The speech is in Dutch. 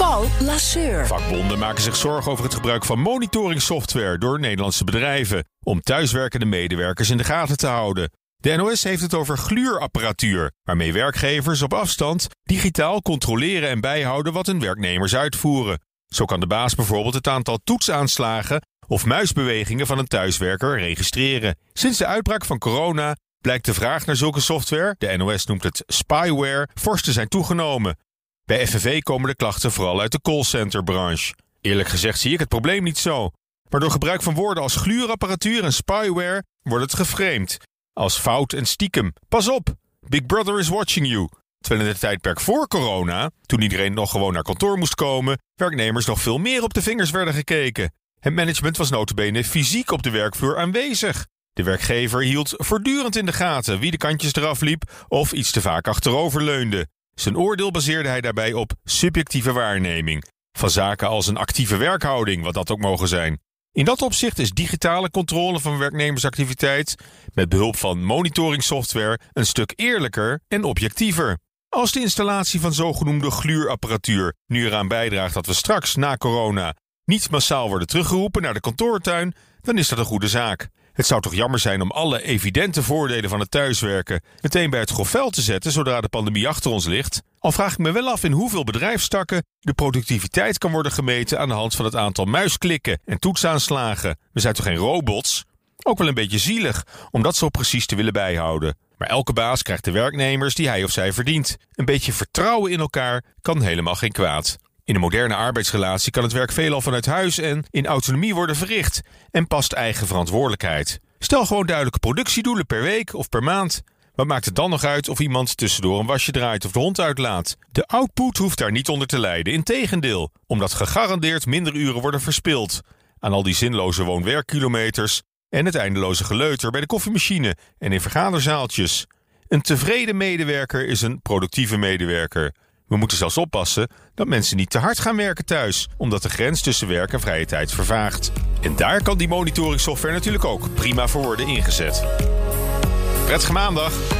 Paul Lasseur. Vakbonden maken zich zorgen over het gebruik van monitoringssoftware door Nederlandse bedrijven om thuiswerkende medewerkers in de gaten te houden. De NOS heeft het over gluurapparatuur, waarmee werkgevers op afstand digitaal controleren en bijhouden wat hun werknemers uitvoeren. Zo kan de baas bijvoorbeeld het aantal toetsaanslagen of muisbewegingen van een thuiswerker registreren. Sinds de uitbraak van corona blijkt de vraag naar zulke software, de NOS noemt het spyware, fors te zijn toegenomen. Bij FNV komen de klachten vooral uit de callcenterbranche. Eerlijk gezegd zie ik het probleem niet zo. Maar door gebruik van woorden als gluurapparatuur en spyware wordt het geframed. Als fout en stiekem. Pas op, Big Brother is watching you. Terwijl in het tijdperk voor corona, toen iedereen nog gewoon naar kantoor moest komen, werknemers nog veel meer op de vingers werden gekeken. Het management was notabene fysiek op de werkvloer aanwezig. De werkgever hield voortdurend in de gaten wie de kantjes eraf liep of iets te vaak achterover leunde. Zijn oordeel baseerde hij daarbij op subjectieve waarneming. Van zaken als een actieve werkhouding, wat dat ook mogen zijn. In dat opzicht is digitale controle van werknemersactiviteit met behulp van monitoringssoftware een stuk eerlijker en objectiever. Als de installatie van zogenoemde gluurapparatuur nu eraan bijdraagt dat we straks na corona niet massaal worden teruggeroepen naar de kantoortuin, dan is dat een goede zaak. Het zou toch jammer zijn om alle evidente voordelen van het thuiswerken meteen bij het grofvel te zetten zodra de pandemie achter ons ligt. Al vraag ik me wel af in hoeveel bedrijfstakken de productiviteit kan worden gemeten aan de hand van het aantal muisklikken en toetsaanslagen. We zijn toch geen robots? Ook wel een beetje zielig om dat zo precies te willen bijhouden. Maar elke baas krijgt de werknemers die hij of zij verdient. Een beetje vertrouwen in elkaar kan helemaal geen kwaad. In een moderne arbeidsrelatie kan het werk veelal vanuit huis en in autonomie worden verricht en past eigen verantwoordelijkheid. Stel gewoon duidelijke productiedoelen per week of per maand. Wat maakt het dan nog uit of iemand tussendoor een wasje draait of de hond uitlaat? De output hoeft daar niet onder te lijden, integendeel, omdat gegarandeerd minder uren worden verspild aan al die zinloze woon-werkkilometers en het eindeloze geleuter bij de koffiemachine en in vergaderzaaltjes. Een tevreden medewerker is een productieve medewerker. We moeten zelfs oppassen dat mensen niet te hard gaan werken thuis, omdat de grens tussen werk en vrije tijd vervaagt. En daar kan die monitoringssoftware natuurlijk ook prima voor worden ingezet. Prettige maandag!